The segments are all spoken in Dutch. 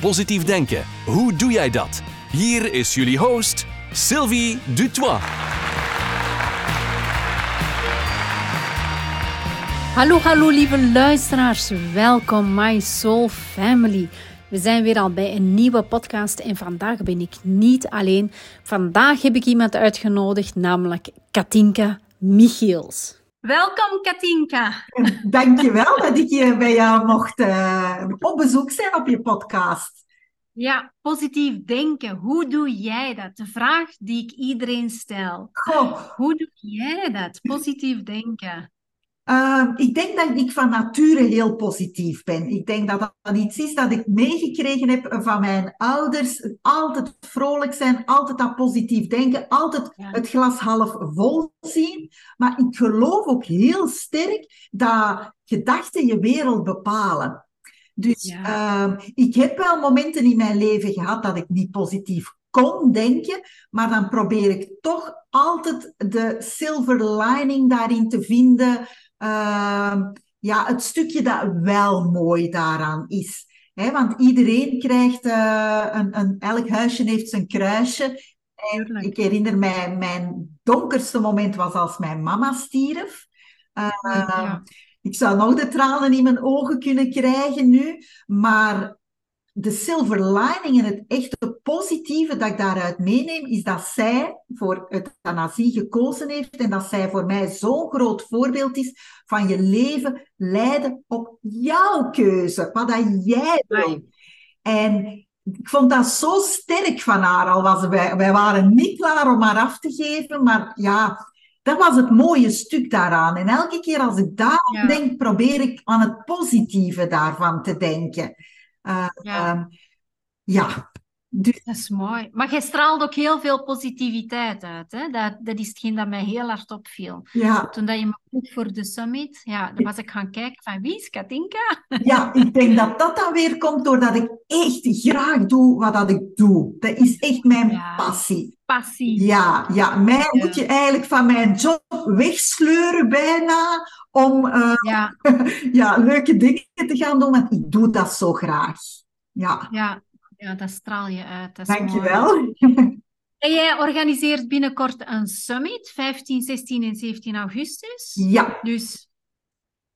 Positief denken, hoe doe jij dat? Hier is jullie host, Sylvie Dutois. Hallo, hallo lieve luisteraars. Welkom, my soul family. We zijn weer al bij een nieuwe podcast en vandaag ben ik niet alleen. Vandaag heb ik iemand uitgenodigd, namelijk Katinka Michiels. Welkom Katinka. Dankjewel dat ik hier bij jou mocht uh, op bezoek zijn op je podcast. Ja, positief denken. Hoe doe jij dat? De vraag die ik iedereen stel. Goh. Hoe doe jij dat? Positief denken. Uh, ik denk dat ik van nature heel positief ben. Ik denk dat dat iets is dat ik meegekregen heb van mijn ouders. Altijd vrolijk zijn, altijd dat positief denken, altijd Ja. het glas half vol zien. Maar ik geloof ook heel sterk dat gedachten je wereld bepalen. Dus Ja. ehm, ik heb wel momenten in mijn leven gehad dat ik niet positief kon denken, maar dan probeer ik toch altijd de silver lining daarin te vinden. Ehm, ja, het stukje dat wel mooi daaraan is. Hè, want iedereen krijgt, eh, een, een, elk huisje heeft zijn kruisje. En ik herinner mij, mijn donkerste moment was als mijn mama stierf. Ehm, Ja. ik zou nog de tranen in mijn ogen kunnen krijgen nu, maar de silver lining en het echte positieve dat ik daaruit meeneem, is dat zij voor euthanasie gekozen heeft en dat zij voor mij zo'n groot voorbeeld is van je leven leiden op jouw keuze, wat dat jij wil. En ik vond dat zo sterk van haar, al was wij, wij waren niet klaar om haar af te geven, maar ja, dat was het mooie stuk daaraan. En elke keer als ik Ja. denk, probeer ik aan het positieve daarvan te denken. Eh, Ja. ehm, ja. Dus, Dat is mooi. Maar jij straalt ook heel veel positiviteit uit. Hè? Dat, dat is hetgeen dat mij heel hard opviel. ja, Toen dat je me vroeg voor de summit, ja, dan was ik gaan kijken van wie is Katinka? ja, ik denk dat dat dan weer komt doordat ik echt graag doe wat dat ik doe. Dat is echt mijn Ja. passie. Passie. Ja, ja, mij Ja. moet je eigenlijk van mijn job wegsleuren bijna om eh, Ja, ja, leuke dingen te gaan doen, want ik doe dat zo graag. Ja, ja, ja, dat straal je uit. Dat mooi. dankjewel. En jij organiseert binnenkort een summit, 15, 16 en 17 augustus. Ja, Dus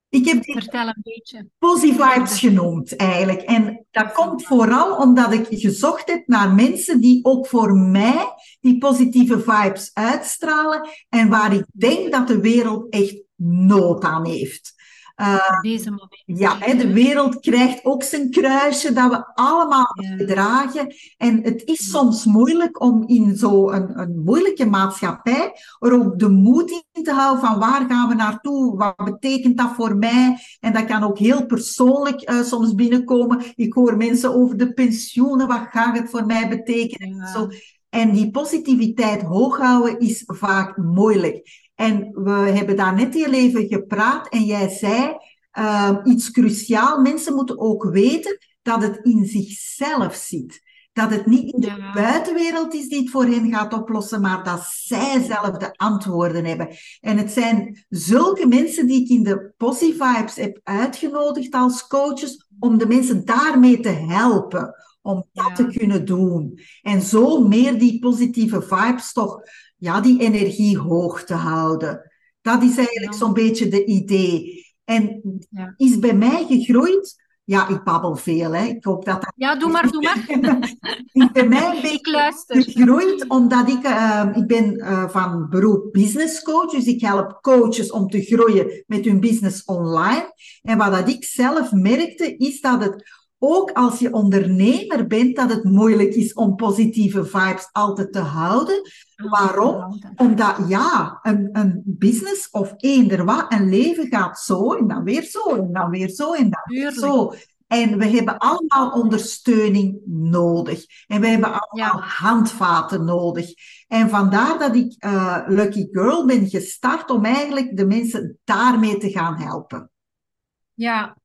ik heb die vertel een beetje. Posivibes genoemd eigenlijk. En dat komt vooral omdat ik gezocht heb naar mensen die ook voor mij die positieve vibes uitstralen en waar ik denk dat de wereld echt nood aan heeft. Uh, deze moment. ja, hè, de wereld krijgt ook zijn kruisje dat we allemaal Ja. dragen. En het is soms moeilijk om in zo'n een, een moeilijke maatschappij er ook de moed in te houden van waar gaan we naartoe, wat betekent dat voor mij? En dat kan ook heel persoonlijk eh, soms binnenkomen. Ik hoor mensen over de pensioenen, wat gaat het voor mij betekenen? Ja. Zo. En die positiviteit hoog houden is vaak moeilijk. En we hebben daar net heel even gepraat en jij zei uh, iets cruciaal. Mensen moeten ook weten dat het in zichzelf zit. Dat het niet in de Ja. buitenwereld is die het voor hen gaat oplossen, maar dat zij zelf de antwoorden hebben. En het zijn zulke mensen die ik in de Posivibes heb uitgenodigd als coaches om de mensen daarmee te helpen. Om dat Ja. te kunnen doen. En zo meer die positieve vibes toch, ja, die energie hoog te houden. Dat is eigenlijk Ja. zo'n beetje de idee. En Ja. is bij mij gegroeid. Ja, ik babbel veel, hè. Ik hoop dat dat Ja, doe maar, doe maar. is bij mij een beetje gegroeid omdat ik, eh, ik ben eh, van beroep business coach, dus ik help coaches om te groeien met hun business online. En wat dat ik zelf merkte, is dat het ook als je ondernemer bent, dat het moeilijk is om positieve vibes altijd te houden. Waarom? Omdat ja, een, een business of eender wat, een leven gaat zo en dan weer zo en dan weer zo en dan weer zo. En we hebben allemaal ondersteuning nodig. En we hebben allemaal handvaten nodig. En vandaar dat ik uh, Lucky Girl ben gestart om eigenlijk de mensen daarmee te gaan helpen. Ja,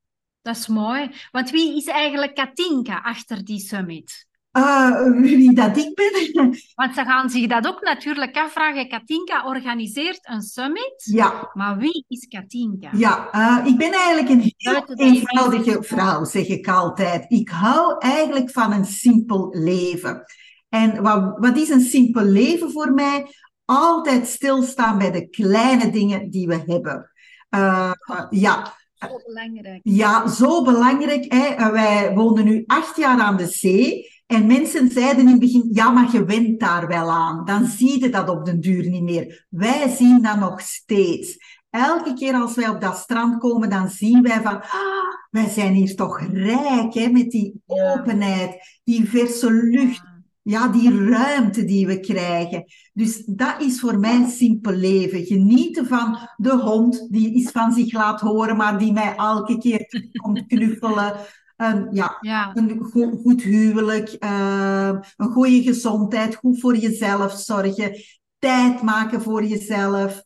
dat is mooi. Want wie is eigenlijk Katinka achter die summit? Uh, wie dat ik ben. Want ze gaan zich dat ook natuurlijk afvragen. Katinka organiseert een summit. Ja. Maar wie is Katinka? Ja, uh, ik ben eigenlijk een heel eenvoudige vrouw, zeg ik altijd. Ik hou eigenlijk van een simpel leven. En wat, wat is een simpel leven voor mij? Altijd stilstaan bij de kleine dingen die we hebben. Uh, ja, zo belangrijk. Ja, zo belangrijk. Hè. Wij woonden nu acht jaar aan de zee. En mensen zeiden in het begin, ja, maar je went daar wel aan. Dan zie je dat op den duur niet meer. Wij zien dat nog steeds. Elke keer als wij op dat strand komen, dan zien wij van, ah, wij zijn hier toch rijk hè, met die openheid, die verse lucht, ja, die ruimte die we krijgen. Dus dat is voor mij simpel leven. Genieten van de hond die iets van zich laat horen, maar die mij elke keer komt knuffelen. Een, ja, ja. een goed, goed huwelijk, uh, een goede gezondheid, goed voor jezelf zorgen, tijd maken voor jezelf.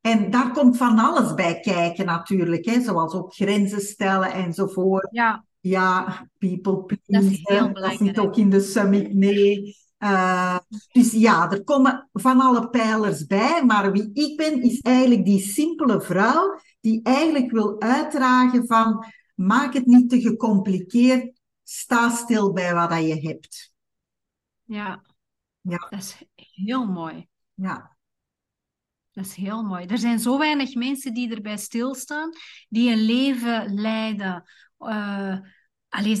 En daar komt van alles bij kijken natuurlijk, hè? zoals ook grenzen stellen enzovoort. Ja, ja people please. Dat is heel belangrijk. Dat zit ook in de summit mee. Uh, dus ja, er komen van alle pijlers bij, maar wie ik ben is eigenlijk die simpele vrouw die eigenlijk wil uitdragen van Maak het niet te gecompliceerd. Sta stil bij wat je hebt. Ja. ja, dat is heel mooi. Ja. Dat is heel mooi. Er zijn zo weinig mensen die erbij stilstaan, die een leven leiden, uh,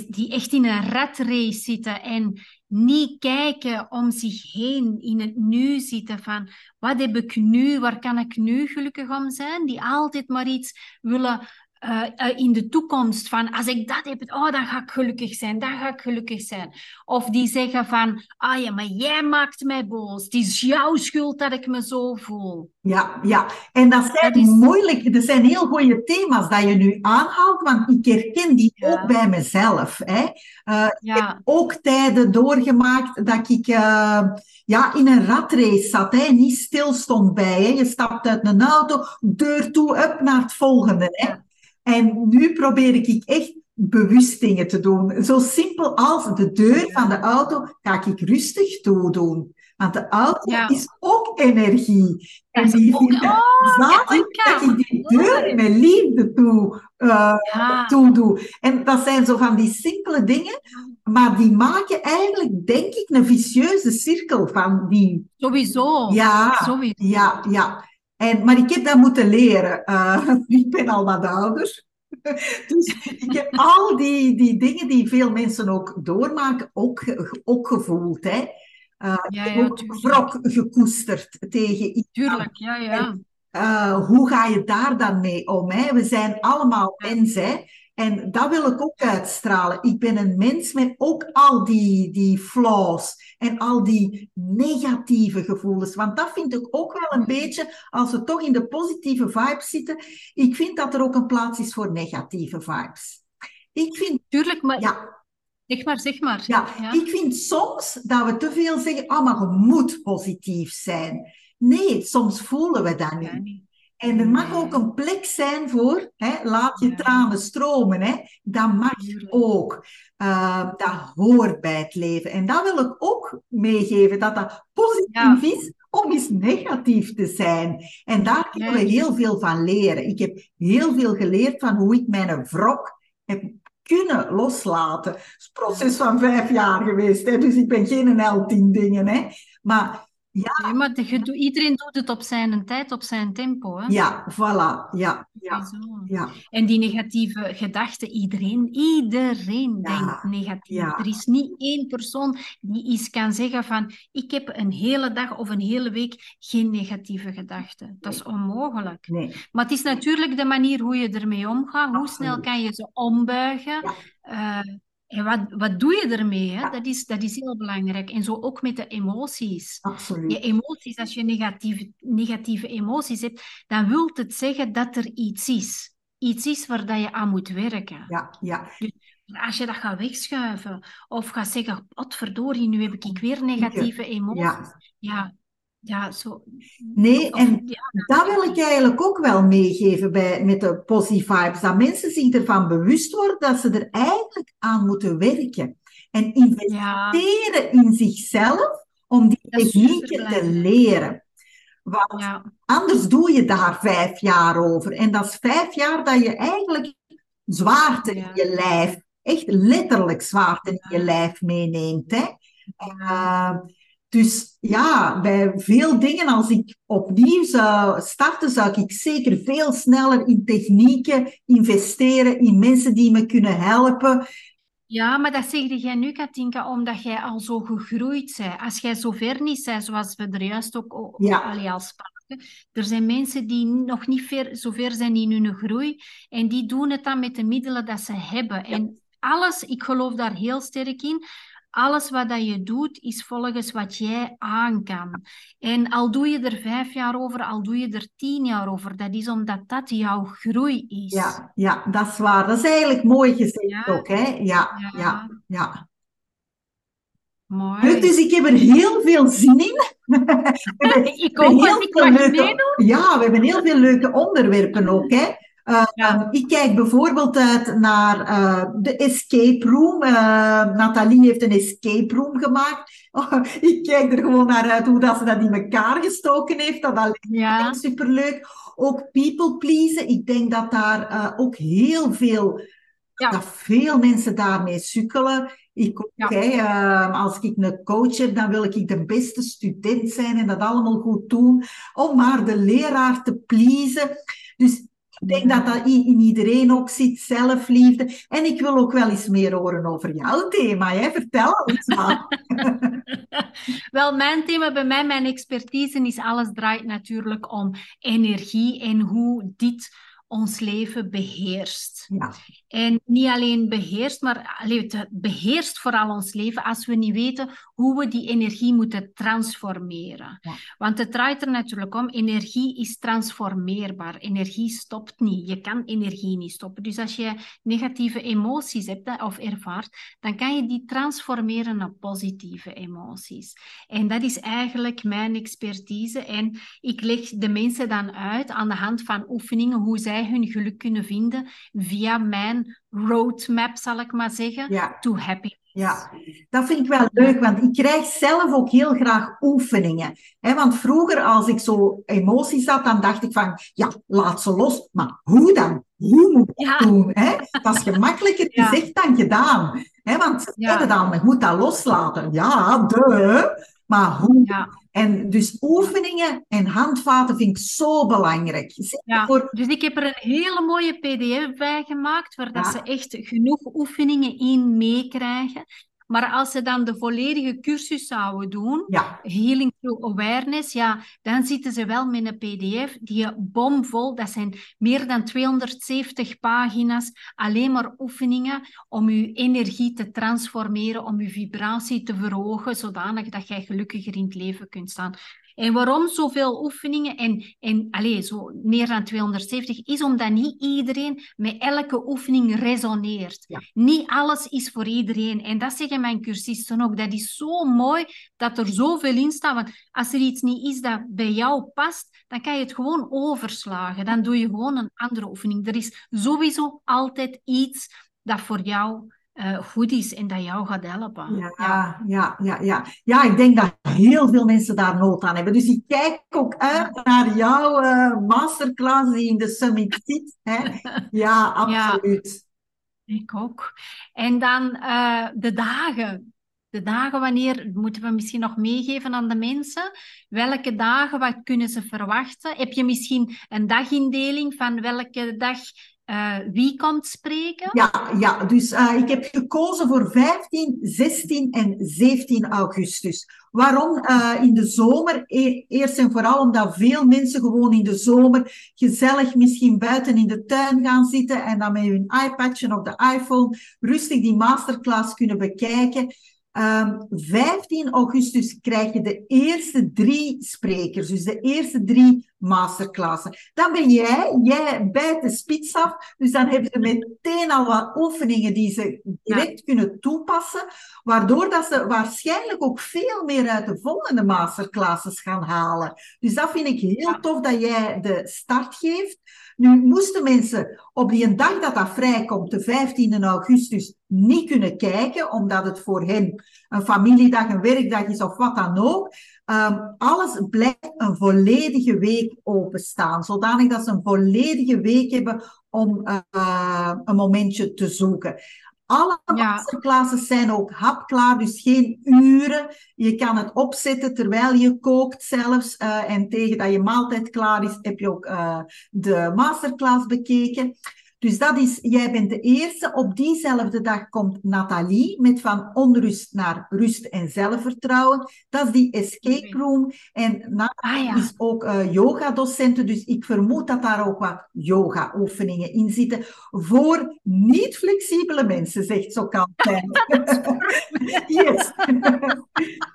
die echt in een ratrace zitten en niet kijken om zich heen, in het nu zitten van wat heb ik nu, waar kan ik nu gelukkig om zijn, die altijd maar iets willen uh, uh, in de toekomst van als ik dat heb, oh, dan ga ik gelukkig zijn, dan ga ik gelukkig zijn. Of die zeggen van, ah ja, maar jij maakt mij boos. Het is jouw schuld dat ik me zo voel. Ja, ja. En dat zijn dat is... moeilijk, dat zijn heel goede thema's dat je nu aanhaalt, want ik herken die ja. ook bij mezelf. Hè. Uh, ja. Ik heb ook tijden doorgemaakt dat ik ja, in een ratrace zat, hè, niet stil stond bij. Hè. Je stapt uit een auto, deur toe, up naar het volgende. Hè. Ja. En nu probeer ik echt bewust dingen te doen. Zo simpel als de deur van de auto ga ik rustig toedoen. Want de auto Ja. is ook energie. En die vindt het Oh, zalig Katinka. dat ik die deur met liefde toe, eh, Ja. toedoe. En dat zijn zo van die simpele dingen, maar die maken eigenlijk, denk ik, een vicieuze cirkel van die Sowieso. ja, Sowieso. ja, ja. En, maar ik heb dat moeten leren. Eh, ik ben al wat ouder. Dus ik heb al die, die dingen die veel mensen ook doormaken, ook, ook gevoeld. Hè. Ja, ja, tuurlijk. wrok gekoesterd tegen iets. Tuurlijk, ja, ja. Eh, hoe ga je daar dan mee om? Hè? We zijn allemaal mensen. Hè? En dat wil ik ook uitstralen. Ik ben een mens met ook al die, die flaws en al die negatieve gevoelens. Want dat vind ik ook wel een beetje, als we toch in de positieve vibes zitten, ik vind dat er ook een plaats is voor negatieve vibes. Ik vind, Tuurlijk, maar ja, zeg maar, zeg maar. ja, ik vind soms dat we te veel zeggen, oh, maar je moet positief zijn. Nee, soms voelen we dat niet. En er mag ook een plek zijn voor, hè, laat je tranen stromen, hè. dat mag ook. Uh, dat hoort bij het leven. En dat wil ik ook meegeven, dat dat positief is om eens negatief te zijn. En daar kunnen we heel veel van leren. Ik heb heel veel geleerd van hoe ik mijn wrok heb kunnen loslaten. Het is een proces van vijf jaar geweest, hè, dus ik ben geen held in dingen. Hè. Maar Nee, maar de- je doet- iedereen doet het op zijn tijd, op zijn tempo. Hè? ja, voilà, ja, ja, ja. En die negatieve gedachten, iedereen, iedereen Ja, denkt negatief. ja. Er is niet één persoon die iets kan zeggen van ik heb een hele dag of een hele week geen negatieve gedachten. Dat is onmogelijk. Nee. Maar het is natuurlijk de manier hoe je ermee omgaat. Hoe Absoluut. snel kan je ze ombuigen? Ja. En wat, wat doe je ermee? Hè? Dat, is, dat is heel belangrijk. En zo ook met de emoties. Absoluut. Je emoties, als je negatieve, negatieve emoties hebt, dan wil het zeggen dat er iets is. Iets is waar dat je aan moet werken. Ja, ja. Als je dat gaat wegschuiven of gaat zeggen, verdorie, nu heb ik weer negatieve emoties. Ja, ja, ja zo. Nee, en dat wil ik eigenlijk ook wel meegeven bij, met de positive vibes. Dat mensen zich ervan bewust worden dat ze er eigenlijk aan moeten werken. En investeren in zichzelf om die technieken te leren. Want anders doe je daar vijf jaar over. En dat is vijf jaar dat je eigenlijk zwaarte in je lijf, echt letterlijk zwaarte in je lijf meeneemt. Hè? Uh, dus ja, bij veel dingen, als ik opnieuw zou starten, zou ik zeker veel sneller in technieken investeren, in mensen die me kunnen helpen. Ja, maar dat zeg jij nu, Katinka, omdat jij al zo gegroeid bent. Als jij zo ver niet bent, zoals we er juist ook ja. al spraken, er zijn mensen die nog niet ver, zo ver zijn in hun groei en die doen het dan met de middelen dat ze hebben. En alles, ik geloof daar heel sterk in, alles wat dat je doet, is volgens wat jij aan kan. En al doe je er vijf jaar over, al doe je er tien jaar over, dat is omdat dat jouw groei is. Ja, ja dat is waar. Dat is eigenlijk mooi gezegd ook. Hè? Ja, ja, ja. Mooi. Dus ik heb er heel veel zin in. ik ook, heel veel leuke... Ja, we hebben heel veel leuke onderwerpen ook. Hè? Uh, Ik kijk bijvoorbeeld uit naar uh, de escape room. Uh, Nathalie heeft een escape room gemaakt. Oh, ik kijk er gewoon naar uit hoe dat ze dat in elkaar gestoken heeft. Dat alleen ja. superleuk. Ook people pleasen. Ik denk dat daar ook heel veel, ja. dat veel mensen daarmee sukkelen. Ik ook, ja. als ik een coach heb, dan wil ik de beste student zijn en dat allemaal goed doen. Om maar de leraar te pleasen. Dus ik denk dat dat in iedereen ook zit, zelfliefde. En ik wil ook wel eens meer horen over jouw thema. Hè? Vertel eens maar. wel, mijn thema bij mij, mijn expertise is alles draait natuurlijk om energie en hoe dit ons leven beheerst. Ja. En niet alleen beheerst, maar het beheerst vooral ons leven als we niet weten hoe we die energie moeten transformeren. Want het draait er natuurlijk om, energie is transformeerbaar. Energie stopt niet. Je kan energie niet stoppen. Dus als je negatieve emoties hebt of ervaart, dan kan je die transformeren naar positieve emoties. En dat is eigenlijk mijn expertise. En ik leg de mensen dan uit aan de hand van oefeningen hoe zij hun geluk kunnen vinden via mijn roadmap, zal ik maar zeggen, ja. to happiness. Ja, dat vind ik wel leuk, want ik krijg zelf ook heel graag oefeningen. want vroeger, als ik zo emoties had, dan dacht ik van, ja, laat ze los. Maar hoe dan? Hoe moet ik dat doen? Dat is gemakkelijker gezegd dan gedaan. want ze zeggen dan, je moet dat loslaten. Ja, de. Maar hoe? En dus oefeningen en handvaten vind ik zo belangrijk. Ja, voor... Dus ik heb er een hele mooie pdf bij gemaakt, waar dat ze echt genoeg oefeningen in meekrijgen. Maar als ze dan de volledige cursus zouden doen, ja. Healing Through Awareness, ja, dan zitten ze wel met een pdf die bomvol, dat zijn meer dan 270 pagina's, alleen maar oefeningen om je energie te transformeren, om je vibratie te verhogen, zodanig dat jij gelukkiger in het leven kunt staan. En waarom zoveel oefeningen en, en allez, zo meer dan 270 is omdat niet iedereen met elke oefening resoneert. Niet alles is voor iedereen. En dat zeggen mijn cursisten ook. Dat is zo mooi dat er zoveel in staat. Want als er iets niet is dat bij jou past, dan kan je het gewoon overslagen. Dan doe je gewoon een andere oefening. Er is sowieso altijd iets dat voor jou uh, goed is en dat jou gaat helpen. Ja, ja, ja, ja, ja. ik denk dat heel veel mensen daar nood aan hebben. Dus ik kijk ook uit naar jouw uh, masterclass die in de Summit zit. Hè? Ja, absoluut. Ja, ik ook. En dan uh, de dagen. De dagen wanneer, moeten we misschien nog meegeven aan de mensen. Welke dagen, wat kunnen ze verwachten? Heb je misschien een dagindeling van welke dag uh, wie komt spreken? Ja, ja dus uh, ik heb gekozen voor 15, 16 en 17 augustus. Waarom uh, in de zomer? E eerst en vooral omdat veel mensen gewoon in de zomer gezellig misschien buiten in de tuin gaan zitten en dan met hun iPadje of de iPhone rustig die masterclass kunnen bekijken. 15 ehm, augustus krijg je de eerste drie sprekers, dus de eerste drie masterclassen. Dan ben jij, jij bijt de spits af, dus dan heb je meteen al wat oefeningen die ze direct kunnen toepassen, waardoor dat ze waarschijnlijk ook veel meer uit de volgende masterclasses gaan halen. Dus dat vind ik heel tof dat jij de start geeft. Nu moesten mensen op die dag dat dat vrijkomt, de 15 augustus, niet kunnen kijken, omdat het voor hen een familiedag, een werkdag is of wat dan ook. Um, alles blijft een volledige week openstaan, zodanig dat ze een volledige week hebben om uh, een momentje te zoeken. Alle masterclasses zijn ook hapklaar, dus geen uren. Je kan het opzetten terwijl je kookt zelfs. Uh, en tegen dat je maaltijd klaar is, heb je ook uh, de masterclass bekeken. Dus dat is, jij bent de eerste. Op diezelfde dag komt Nathalie met van onrust naar rust en zelfvertrouwen. Dat is die escape room. En Nathalie ah, is ook uh, yoga-docenten, dus ik vermoed dat daar ook wat yoga-oefeningen in zitten. Voor niet-flexibele mensen, zegt zo Kantijn. yes.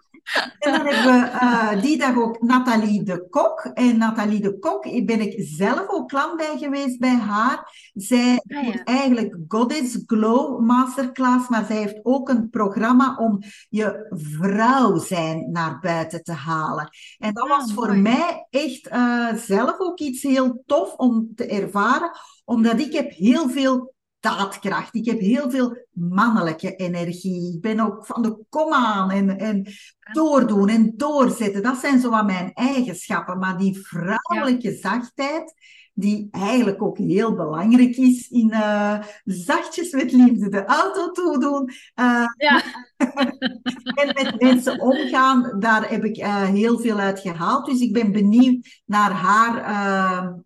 En dan hebben we uh, die dag ook Nathalie de Kok. En Nathalie de Kok ben ik zelf ook klant bij geweest bij haar. Zij ah, doet eigenlijk Goddess Glow Masterclass, maar zij heeft ook een programma om je vrouw zijn naar buiten te halen. En dat ah, was voor mij echt uh, zelf ook iets heel tof om te ervaren, omdat ik heb heel veel daadkracht. Ik heb heel veel mannelijke energie. Ik ben ook van de kom aan en, en doordoen en doorzetten. Dat zijn zo wat mijn eigenschappen. Maar die vrouwelijke zachtheid, die eigenlijk ook heel belangrijk is in uh, zachtjes met liefde de auto toedoen. Uh, ja. en met mensen omgaan, daar heb ik uh, heel veel uit gehaald. Dus ik ben benieuwd naar haar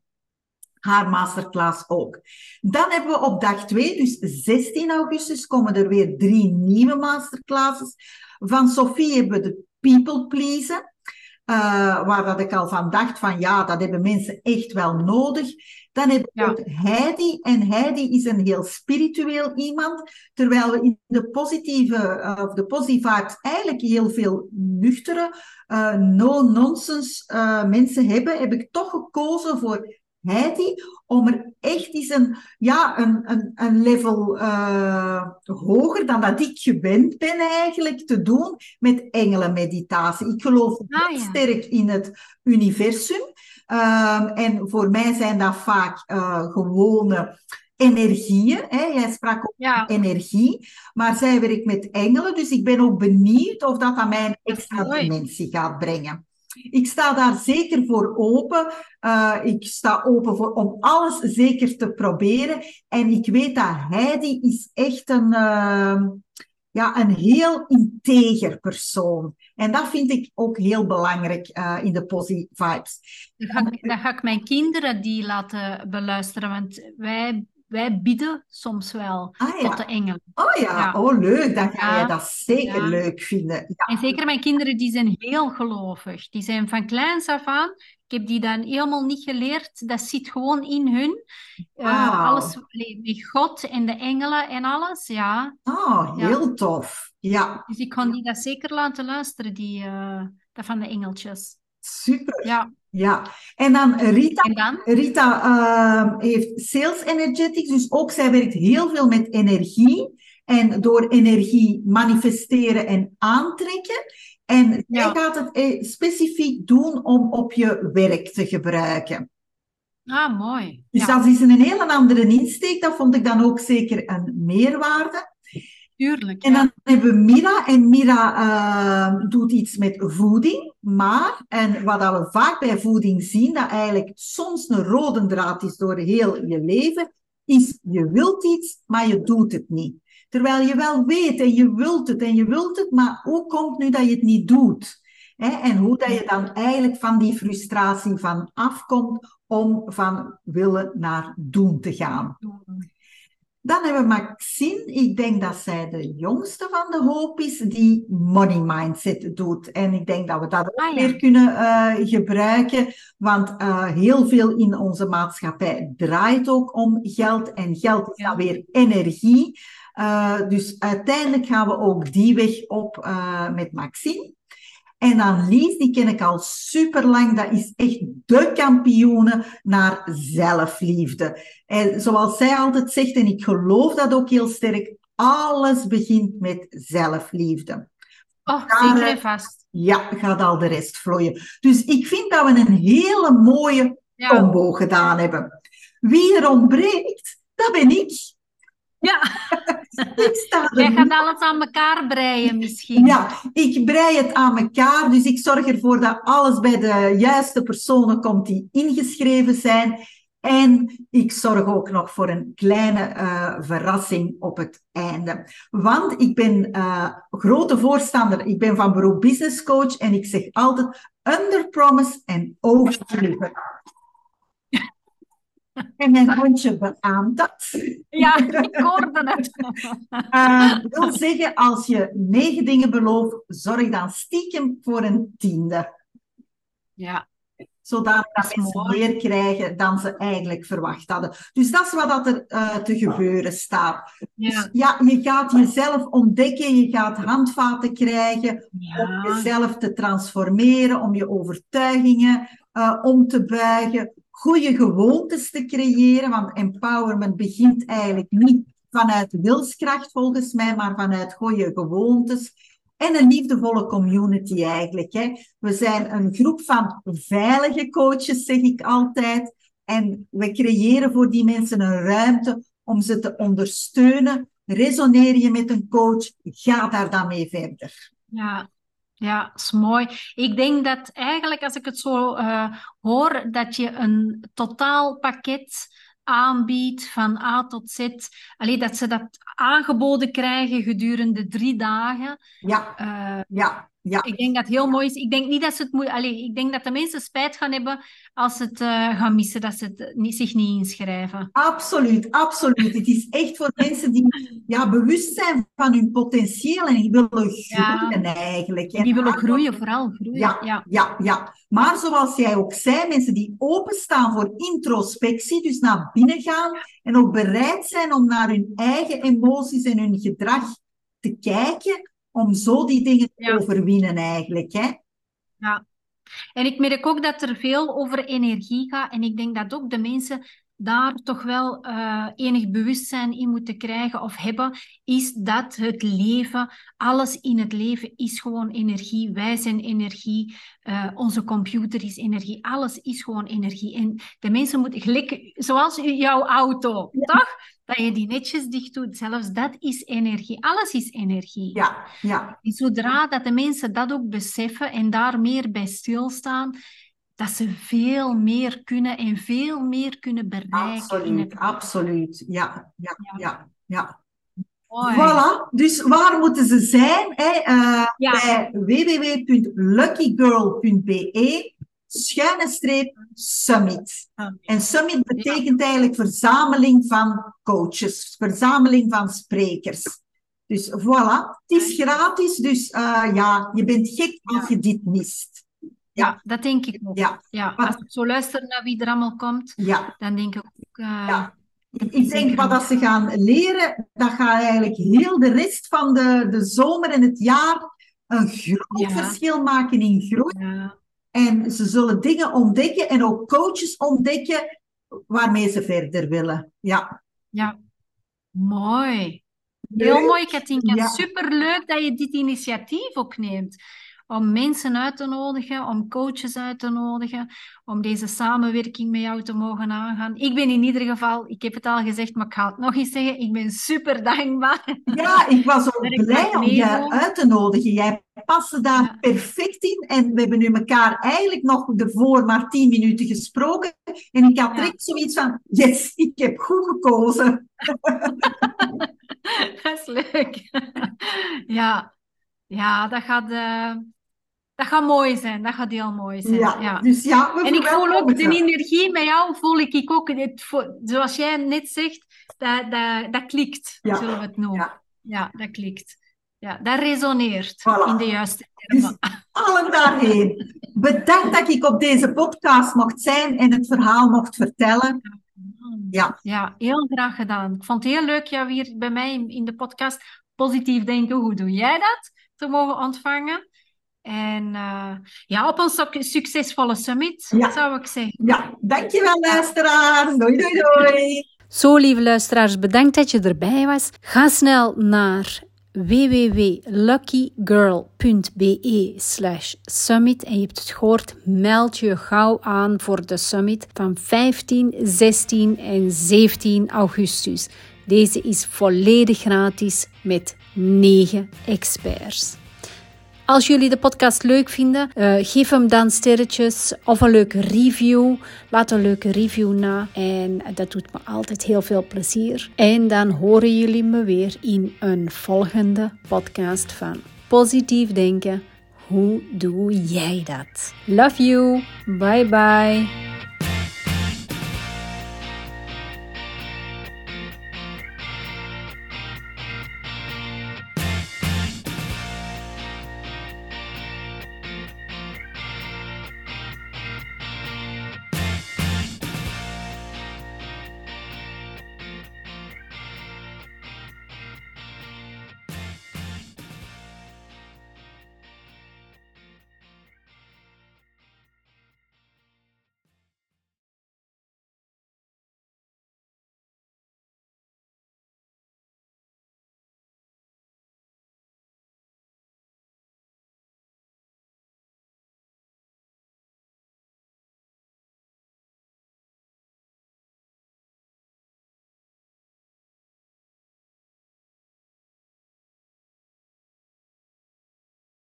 haar masterclass ook. Dan hebben we op dag 2, dus 16 augustus, komen er weer drie nieuwe masterclasses. Van Sophie hebben we de People Pleasen. Uh, waar dat ik al van dacht van ja, dat hebben mensen echt wel nodig. Dan hebben we ook Heidi. En Heidi is een heel spiritueel iemand. Terwijl we in de positieve, uh, of de positive vibes eigenlijk heel veel nuchtere, uh, no-nonsense mensen hebben, heb ik toch gekozen voor Heidi, om er echt eens een, ja, een, een, een level uh, hoger dan dat ik gewend ben eigenlijk te doen met engelenmeditatie. Ik geloof ah, sterk in het universum. Um, en voor mij zijn dat vaak uh, gewone energieën. Hè? Jij sprak ook ja. energie, maar zij werkt met engelen, dus ik ben ook benieuwd of dat aan mij een extra dimensie gaat brengen. Ik sta daar zeker voor open. Uh, ik sta open voor, om alles zeker te proberen. En ik weet dat Heidi is echt een, uh, ja, een heel integer persoon. En dat vind ik ook heel belangrijk uh, in de Posi Vibes. Dan ga, ik, dan ga ik mijn kinderen die laten beluisteren, want wij wij bieden soms wel ah, tot de engelen. Oh ja, oh leuk. Dan ga je dat zeker leuk vinden. En zeker mijn kinderen, die zijn heel gelovig. Die zijn van kleins af aan. Ik heb die dan helemaal niet geleerd. Dat zit gewoon in hun. Uh, alles met God en de engelen en alles, ja. Oh, heel tof. Ja. Dus ik kan die dat zeker laten luisteren, die, uh, dat van de engeltjes. Super. Ja. Ja, en dan Rita. Rita uh, heeft sales energetics, dus ook zij werkt heel veel met energie. En door energie manifesteren en aantrekken. En zij gaat het eh, specifiek doen om op je werk te gebruiken. Ah, mooi. Dus dat is een hele andere insteek. Dat vond ik dan ook zeker een meerwaarde. Tuurlijk. En dan hebben we Mira. En Mira uh, doet iets met voeding. Maar, en wat we vaak bij voeding zien, dat eigenlijk soms een rode draad is door heel je leven, is je wilt iets, maar je doet het niet. Terwijl je wel weet en je wilt het en je wilt het, maar hoe komt nu dat je het niet doet? En hoe dat je dan eigenlijk van die frustratie van afkomt om van willen naar doen te gaan. Dan hebben we Maxine, ik denk dat zij de jongste van de hoop is, die money mindset doet. En ik denk dat we dat ook ah, weer kunnen uh, gebruiken, want uh, heel veel in onze maatschappij draait ook om geld. En geld is dan weer energie. Uh, dus uiteindelijk gaan we ook die weg op met Maxine. En dan Lies, die ken ik al super lang. Dat is echt de kampioene naar zelfliefde. En zoals zij altijd zegt, en ik geloof dat ook heel sterk, alles begint met zelfliefde. Oh, zeker en vast. Ja, gaat al de rest vloeien. Dus ik vind dat we een hele mooie combo gedaan hebben. Wie er ontbreekt, dat ben ik. Ja. Jij gaat alles aan elkaar breien misschien. Ja, ik brei het aan elkaar. Dus ik zorg ervoor dat alles bij de juiste personen komt die ingeschreven zijn. En ik zorg ook nog voor een kleine uh, verrassing op het einde. Want ik ben uh, grote voorstander, ik ben van beroep business coach en ik zeg altijd under promise en over deliver. En mijn hondje beaamt dat. Ja, ik hoorde het. Uh, wil zeggen, als je negen dingen belooft, zorg dan stiekem voor een tiende. Ja. Zodat mensen meer krijgen dan ze eigenlijk verwacht hadden. Dus dat is wat dat er uh, te gebeuren staat. Ja. Dus ja, je gaat jezelf ontdekken, je gaat handvaten krijgen ja. om jezelf te transformeren, om je overtuigingen uh, om te buigen, goede gewoontes te creëren, want empowerment begint eigenlijk niet vanuit wilskracht volgens mij, maar vanuit goede gewoontes. En een liefdevolle community eigenlijk. Hè. We zijn een groep van veilige coaches, zeg ik altijd. En we creëren voor die mensen een ruimte om ze te ondersteunen. Resoneer je met een coach, ga daar dan mee verder. Ja, ja, is mooi. Ik denk dat eigenlijk, als ik het zo uh, hoor, dat je een totaalpakket aanbiedt van A tot Z. Alleen dat ze dat aangeboden krijgen gedurende drie dagen. Ja, uh, ja. Ja. Ik denk dat het heel mooi is. Ik denk niet dat ze het moet. Allee, ik denk dat de mensen spijt gaan hebben als ze het uh, gaan missen, dat ze het niet, zich niet inschrijven. Absoluut, absoluut. het is echt voor mensen die ja, bewust zijn van hun potentieel en die willen groeien ja. eigenlijk. Die willen groeien, vooral groeien. Ja, ja, ja, ja. Maar zoals jij ook zei, mensen die openstaan voor introspectie, dus naar binnen gaan en ook bereid zijn om naar hun eigen emoties en hun gedrag te kijken om zo die dingen te overwinnen eigenlijk. Hè? Ja. En ik merk ook dat er veel over energie gaat. En ik denk dat ook de mensen daar toch wel uh, enig bewustzijn in moeten krijgen of hebben, is dat het leven, alles in het leven is gewoon energie. Wij zijn energie, uh, onze computer is energie, alles is gewoon energie. En de mensen moeten, gelijk, zoals jouw auto, toch? Dat je die netjes dicht doet, zelfs dat is energie. Alles is energie. Ja, ja. En zodra dat de mensen dat ook beseffen en daar meer bij stilstaan, dat ze veel meer kunnen en veel meer kunnen bereiken. Absoluut, absoluut. Ja, ja, ja, ja. Voilà, dus waar moeten ze zijn? Hè? Uh, ja. Bij www.luckygirl.be schuine streep summit. En summit betekent eigenlijk verzameling van coaches, verzameling van sprekers. Dus voilà, het is gratis, dus uh, ja, je bent gek als je dit mist. Ja, dat denk ik ook. Ja. ja. Als ik zo luister naar wie er allemaal komt, ja. dan denk ik ook... Uh, ja. Ik denk wat dat ze gaan leren, dat gaat eigenlijk heel de rest van de, de zomer en het jaar een groot verschil maken in groei. En ze zullen dingen ontdekken en ook coaches ontdekken waarmee ze verder willen. Ja. Ja, mooi. Heel mooi, Katinka. Ja. Superleuk dat je dit initiatief ook neemt om mensen uit te nodigen, om coaches uit te nodigen, om deze samenwerking met jou te mogen aangaan. Ik ben in ieder geval, ik heb het al gezegd, maar ik ga het nog eens zeggen, ik ben super dankbaar. Ja, ik was ook blij om je uit te nodigen. Jij paste daar perfect in en we hebben nu elkaar eigenlijk nog ervoor maar tien minuten gesproken en ik had direct zoiets van, yes, ik heb goed gekozen. dat is leuk. ja, ja, dat gaat, uh, dat gaat mooi zijn. Dat gaat heel mooi zijn. Ja, ja. Dus ja en ik voel ook de energie met jou, voel ik ook, het, zoals jij net zegt, dat, dat, dat klikt, ja. zullen we het noemen. Ja. ja, dat klikt. Ja, dat resoneert voilà. in de juiste termen. Dus allen daarheen. Bedankt dat ik op deze podcast mocht zijn en het verhaal mocht vertellen. Ja. ja, heel graag gedaan. Ik vond het heel leuk jou hier bij mij in de podcast positief denken. Hoe doe jij dat? Te mogen ontvangen. En uh, ja, op een succesvolle summit, ja. zou ik zeggen. Ja, dankjewel luisteraars. Doei, doei, doei. Zo, lieve luisteraars, bedankt dat je erbij was. Ga snel naar www.luckygirl.be slash summit en je hebt het gehoord, meld je gauw aan voor de summit van 15, 16 en 17 augustus. Deze is volledig gratis met 9 experts. Als jullie de podcast leuk vinden, uh, geef hem dan sterretjes of een leuke review. Laat een leuke review na en dat doet me altijd heel veel plezier. En dan horen jullie me weer in een volgende podcast van Positief Denken. Hoe doe jij dat? Love you. Bye bye.